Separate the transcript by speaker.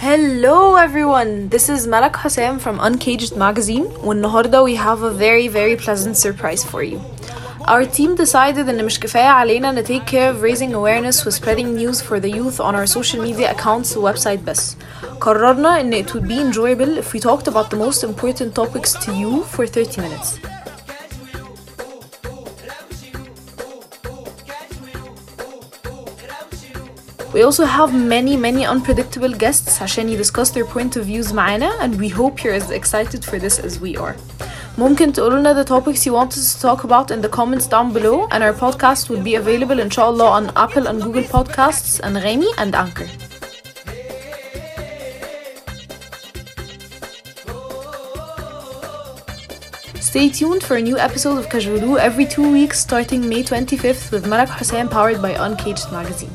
Speaker 1: Hello everyone, this is Malak Hassam from Uncaged Magazine والنهاردة we have a very very pleasant surprise for you. Our team decided إن مش كفاية علينا to take care of raising awareness with spreading news for the youth on our social media accounts website بس. قررنا إن it would be enjoyable if we talked about the most important topics to you for 30 minutes. We also have many many unpredictable guests عشان you discuss their point of views معانا and we hope you're as excited for this as we are. ممكن تقولوا لنا the topics you want us to talk about in the comments down below and our podcast will be available inshallah on Apple and Google Podcasts, Anghami and Anchor. Stay tuned for a new episode of Kajulu every two weeks starting May 25th with Malak Hussein powered by Uncaged Magazine.